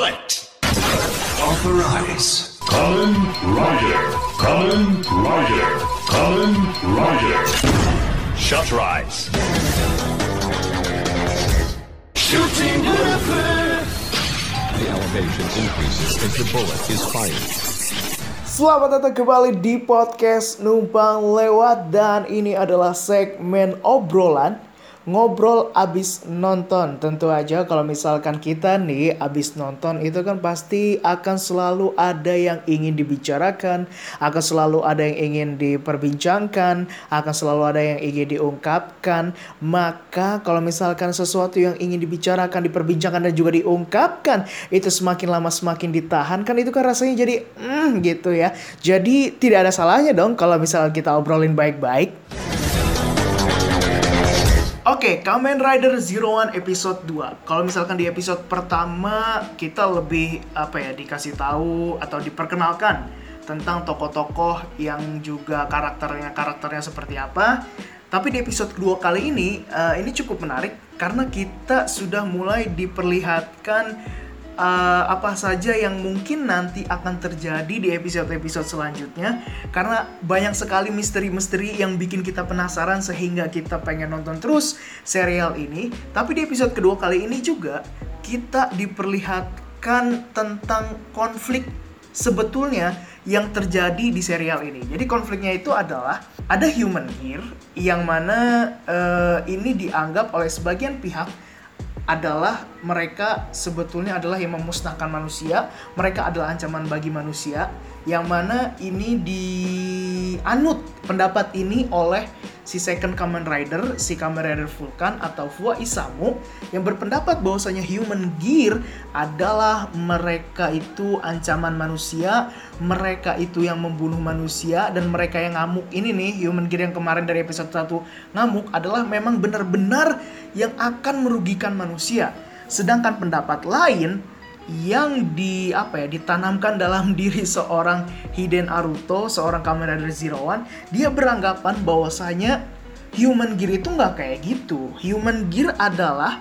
Select. Authorize. Kamen Rider. Kamen Rider. Kamen Rider. Shut rise. Shooting Motherfucker. The elevation increases as the bullet is fired. Selamat datang kembali di podcast Numpang Lewat dan ini adalah segmen obrolan ngobrol abis nonton. Tentu aja kalau misalkan kita nih abis nonton itu kan pasti akan selalu ada yang ingin dibicarakan akan selalu ada yang ingin diperbincangkan akan selalu ada yang ingin diungkapkan. Maka kalau misalkan sesuatu yang ingin dibicarakan diperbincangkan dan juga diungkapkan itu semakin lama semakin ditahan kan itu kan rasanya jadi hmm gitu ya. Jadi tidak ada salahnya dong kalau misalnya kita obrolin baik-baik Oke, Kamen Rider Zero One episode 2. Kalau misalkan di episode pertama kita lebih apa ya dikasih tahu atau diperkenalkan tentang tokoh-tokoh yang juga karakternya karakternya seperti apa. Tapi di episode kedua kali ini eh, ini cukup menarik karena kita sudah mulai diperlihatkan eh, apa saja yang mungkin nanti akan terjadi di episode-episode selanjutnya. Karena banyak sekali misteri-misteri yang bikin kita penasaran sehingga kita pengen nonton terus serial ini. Tapi di episode kedua kali ini juga kita diperlihatkan tentang konflik sebetulnya yang terjadi di serial ini. Jadi konfliknya itu adalah ada human gear yang mana eh, ini dianggap oleh sebagian pihak adalah mereka sebetulnya adalah yang memusnahkan manusia. Mereka adalah ancaman bagi manusia. Yang mana ini dianut pendapat ini oleh si second Kamen Rider, si Kamen Rider Vulcan atau Fua Isamu yang berpendapat bahwasanya human gear adalah mereka itu ancaman manusia, mereka itu yang membunuh manusia dan mereka yang ngamuk ini nih human gear yang kemarin dari episode 1 ngamuk adalah memang benar-benar yang akan merugikan manusia. Sedangkan pendapat lain yang di apa ya ditanamkan dalam diri seorang Hiden Aruto, seorang Kamen Rider Zero One, dia beranggapan bahwasanya human gear itu nggak kayak gitu. Human gear adalah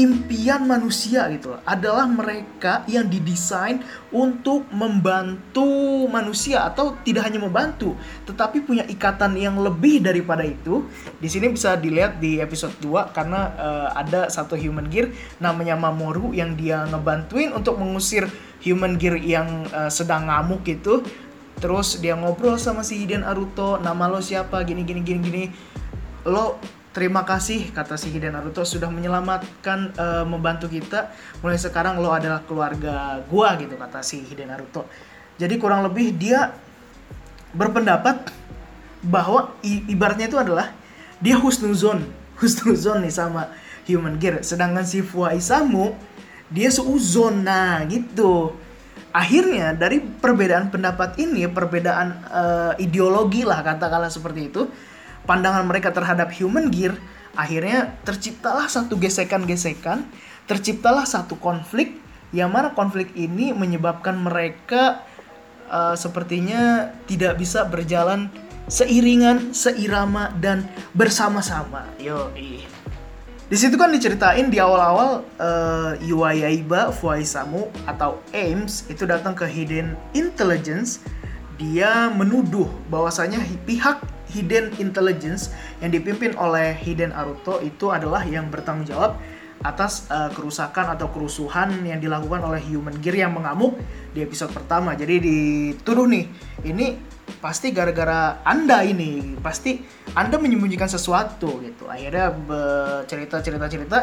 impian manusia gitu loh. adalah mereka yang didesain untuk membantu manusia atau tidak hanya membantu tetapi punya ikatan yang lebih daripada itu. Di sini bisa dilihat di episode 2 karena uh, ada satu human gear namanya Mamoru yang dia ngebantuin untuk mengusir human gear yang uh, sedang ngamuk itu. Terus dia ngobrol sama si Hiden Aruto nama lo siapa? Gini gini gini gini. Lo Terima kasih kata si Hiden Naruto sudah menyelamatkan uh, membantu kita. Mulai sekarang lo adalah keluarga gua gitu kata si Hiden Naruto. Jadi kurang lebih dia berpendapat bahwa ibaratnya itu adalah dia husnuzon, husnuzon nih sama Human Gear. Sedangkan si Fua Isamu dia seuzon nah gitu. Akhirnya dari perbedaan pendapat ini, perbedaan uh, ideologi lah katakanlah seperti itu, pandangan mereka terhadap human gear, akhirnya terciptalah satu gesekan-gesekan, terciptalah satu konflik yang mana konflik ini menyebabkan mereka uh, sepertinya tidak bisa berjalan seiringan, seirama dan bersama-sama. Yo, Di situ kan diceritain di awal-awal uh, Yuayaiba Fuaisamu atau Ames itu datang ke Hidden Intelligence. Dia menuduh bahwasanya pihak Hidden Intelligence yang dipimpin oleh Hidden Aruto itu adalah yang bertanggung jawab atas uh, kerusakan atau kerusuhan yang dilakukan oleh Human Gear yang mengamuk di episode pertama. Jadi dituduh nih, ini pasti gara-gara Anda ini, pasti Anda menyembunyikan sesuatu gitu. Akhirnya cerita-cerita-cerita,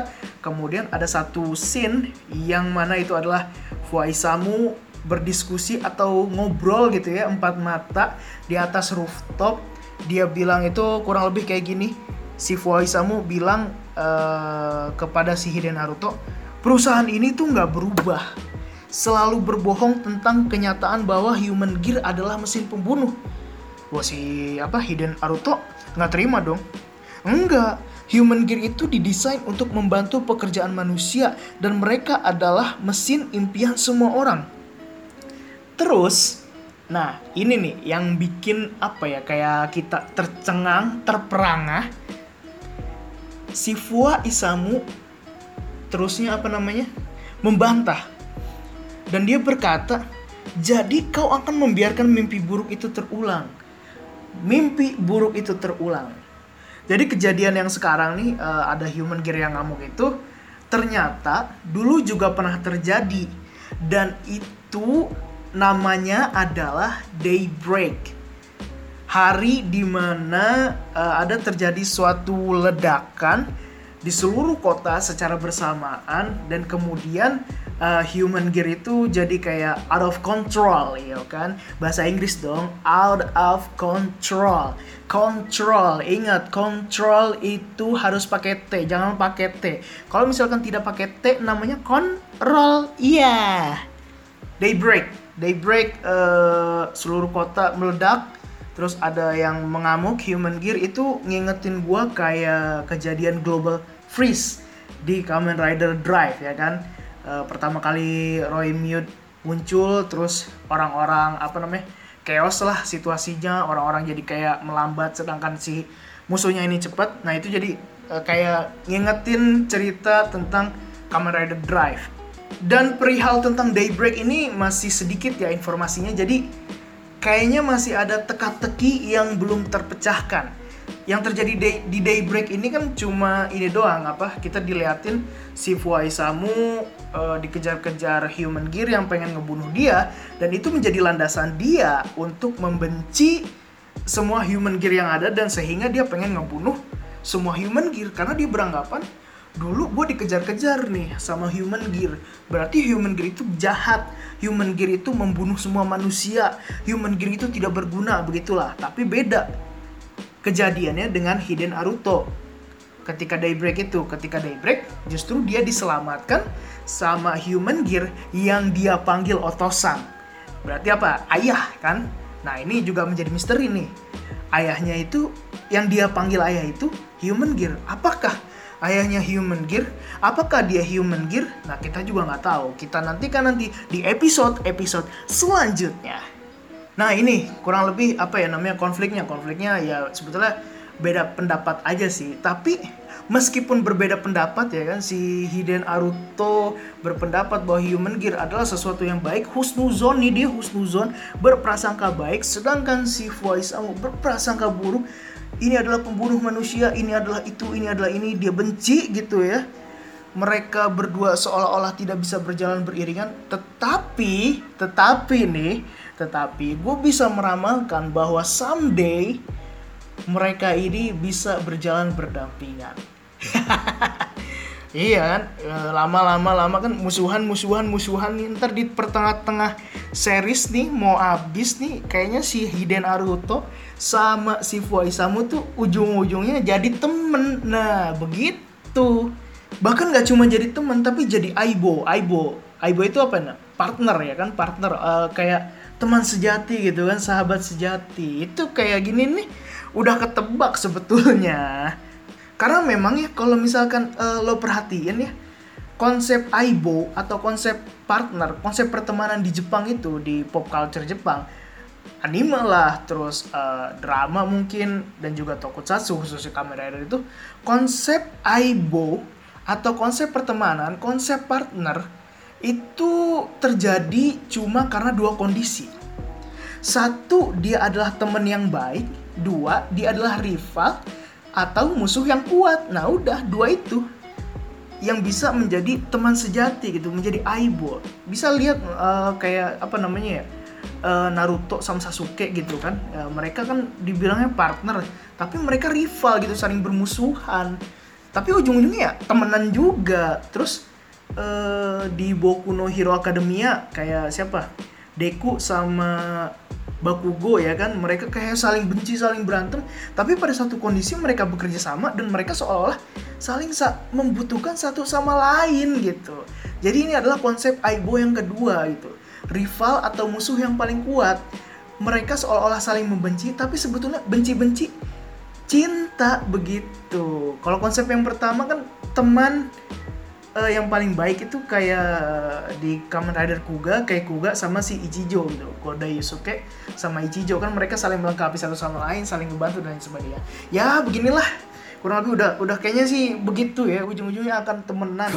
kemudian ada satu scene yang mana itu adalah Fuaisamu berdiskusi atau ngobrol gitu ya empat mata di atas rooftop dia bilang itu kurang lebih kayak gini. Si Fuaisamu bilang uh, kepada si Hiden Naruto perusahaan ini tuh nggak berubah. Selalu berbohong tentang kenyataan bahwa Human Gear adalah mesin pembunuh. Wah si apa Hiden Naruto nggak terima dong. Enggak Human Gear itu didesain untuk membantu pekerjaan manusia dan mereka adalah mesin impian semua orang. Terus Nah, ini nih yang bikin apa ya kayak kita tercengang, terperangah. Si Fua Isamu terusnya apa namanya? membantah. dan dia berkata, "Jadi kau akan membiarkan mimpi buruk itu terulang." Mimpi buruk itu terulang. Jadi kejadian yang sekarang nih uh, ada human gear yang ngamuk itu ternyata dulu juga pernah terjadi dan itu namanya adalah daybreak. Hari di mana uh, ada terjadi suatu ledakan di seluruh kota secara bersamaan dan kemudian uh, human gear itu jadi kayak out of control ya kan bahasa Inggris dong out of control control ingat control itu harus pakai T jangan pakai T kalau misalkan tidak pakai T namanya control iya yeah. daybreak daybreak uh, seluruh kota meledak terus ada yang mengamuk. Human gear itu ngingetin gua kayak kejadian global freeze di Kamen Rider Drive ya kan? Uh, pertama kali Roy Mute muncul terus orang-orang apa namanya chaos lah situasinya. Orang-orang jadi kayak melambat sedangkan si musuhnya ini cepet. Nah itu jadi uh, kayak ngingetin cerita tentang Kamen Rider Drive dan perihal tentang Daybreak ini masih sedikit ya informasinya jadi kayaknya masih ada teka-teki yang belum terpecahkan. Yang terjadi day, di Daybreak ini kan cuma ini doang apa? Kita diliatin si Fuaisamu uh, dikejar-kejar Human Gear yang pengen ngebunuh dia dan itu menjadi landasan dia untuk membenci semua Human Gear yang ada dan sehingga dia pengen ngebunuh semua Human Gear karena dia beranggapan dulu gue dikejar-kejar nih sama human gear. Berarti human gear itu jahat. Human gear itu membunuh semua manusia. Human gear itu tidak berguna begitulah. Tapi beda kejadiannya dengan Hiden Aruto ketika Daybreak itu ketika Daybreak justru dia diselamatkan sama human gear yang dia panggil Otosan. Berarti apa? Ayah kan? Nah ini juga menjadi misteri nih. Ayahnya itu yang dia panggil ayah itu human gear. Apakah ayahnya human gear. Apakah dia human gear? Nah kita juga nggak tahu. Kita nantikan nanti di episode episode selanjutnya. Nah ini kurang lebih apa ya namanya konfliknya. Konfliknya ya sebetulnya beda pendapat aja sih. Tapi meskipun berbeda pendapat ya kan si Hiden Aruto berpendapat bahwa human gear adalah sesuatu yang baik. Husnuzon nih dia husnuzon berprasangka baik sedangkan si Fuaisamu berprasangka buruk ini adalah pembunuh manusia, ini adalah itu, ini adalah ini, dia benci gitu ya. Mereka berdua seolah-olah tidak bisa berjalan beriringan, tetapi, tetapi nih, tetapi gue bisa meramalkan bahwa someday mereka ini bisa berjalan berdampingan. Iya kan, lama-lama lama kan musuhan musuhan musuhan nih ntar di pertengah-tengah series nih mau abis nih kayaknya si Hiden Aruto sama si Fuaisamu tuh ujung-ujungnya jadi temen. Nah begitu. Bahkan gak cuma jadi temen tapi jadi Aibo. Aibo. Aibo itu apa nih? Partner ya kan, partner uh, kayak teman sejati gitu kan, sahabat sejati. Itu kayak gini nih udah ketebak sebetulnya karena memang ya kalau misalkan uh, lo perhatiin ya konsep aibo atau konsep partner, konsep pertemanan di Jepang itu di pop culture Jepang anime lah, terus uh, drama mungkin dan juga tokusatsu khususnya Kamen Rider itu konsep aibo atau konsep pertemanan, konsep partner itu terjadi cuma karena dua kondisi. Satu, dia adalah teman yang baik. Dua, dia adalah rival atau musuh yang kuat. Nah, udah dua itu yang bisa menjadi teman sejati gitu, menjadi aibo. Bisa lihat uh, kayak apa namanya ya? Uh, Naruto sama Sasuke gitu kan. Uh, mereka kan dibilangnya partner, tapi mereka rival gitu, saling bermusuhan. Tapi ujung-ujungnya ya temenan juga. Terus uh, di Boku no Hero Academia kayak siapa? Deku sama Bakugo ya kan? Mereka kayak saling benci saling berantem. Tapi pada satu kondisi mereka bekerja sama dan mereka seolah-olah saling sa membutuhkan satu sama lain gitu. Jadi ini adalah konsep Aibo yang kedua gitu. Rival atau musuh yang paling kuat. Mereka seolah-olah saling membenci tapi sebetulnya benci-benci cinta begitu. Kalau konsep yang pertama kan teman uh, yang paling baik itu kayak di Kamen Rider Kuga kayak Kuga sama si Ichijo gitu Koda Yusuke sama Ichijo. Kan mereka saling melengkapi satu sama lain saling membantu dan sebagainya. Ya beginilah. Kurang lebih udah udah kayaknya sih begitu ya. Ujung-ujungnya akan temenan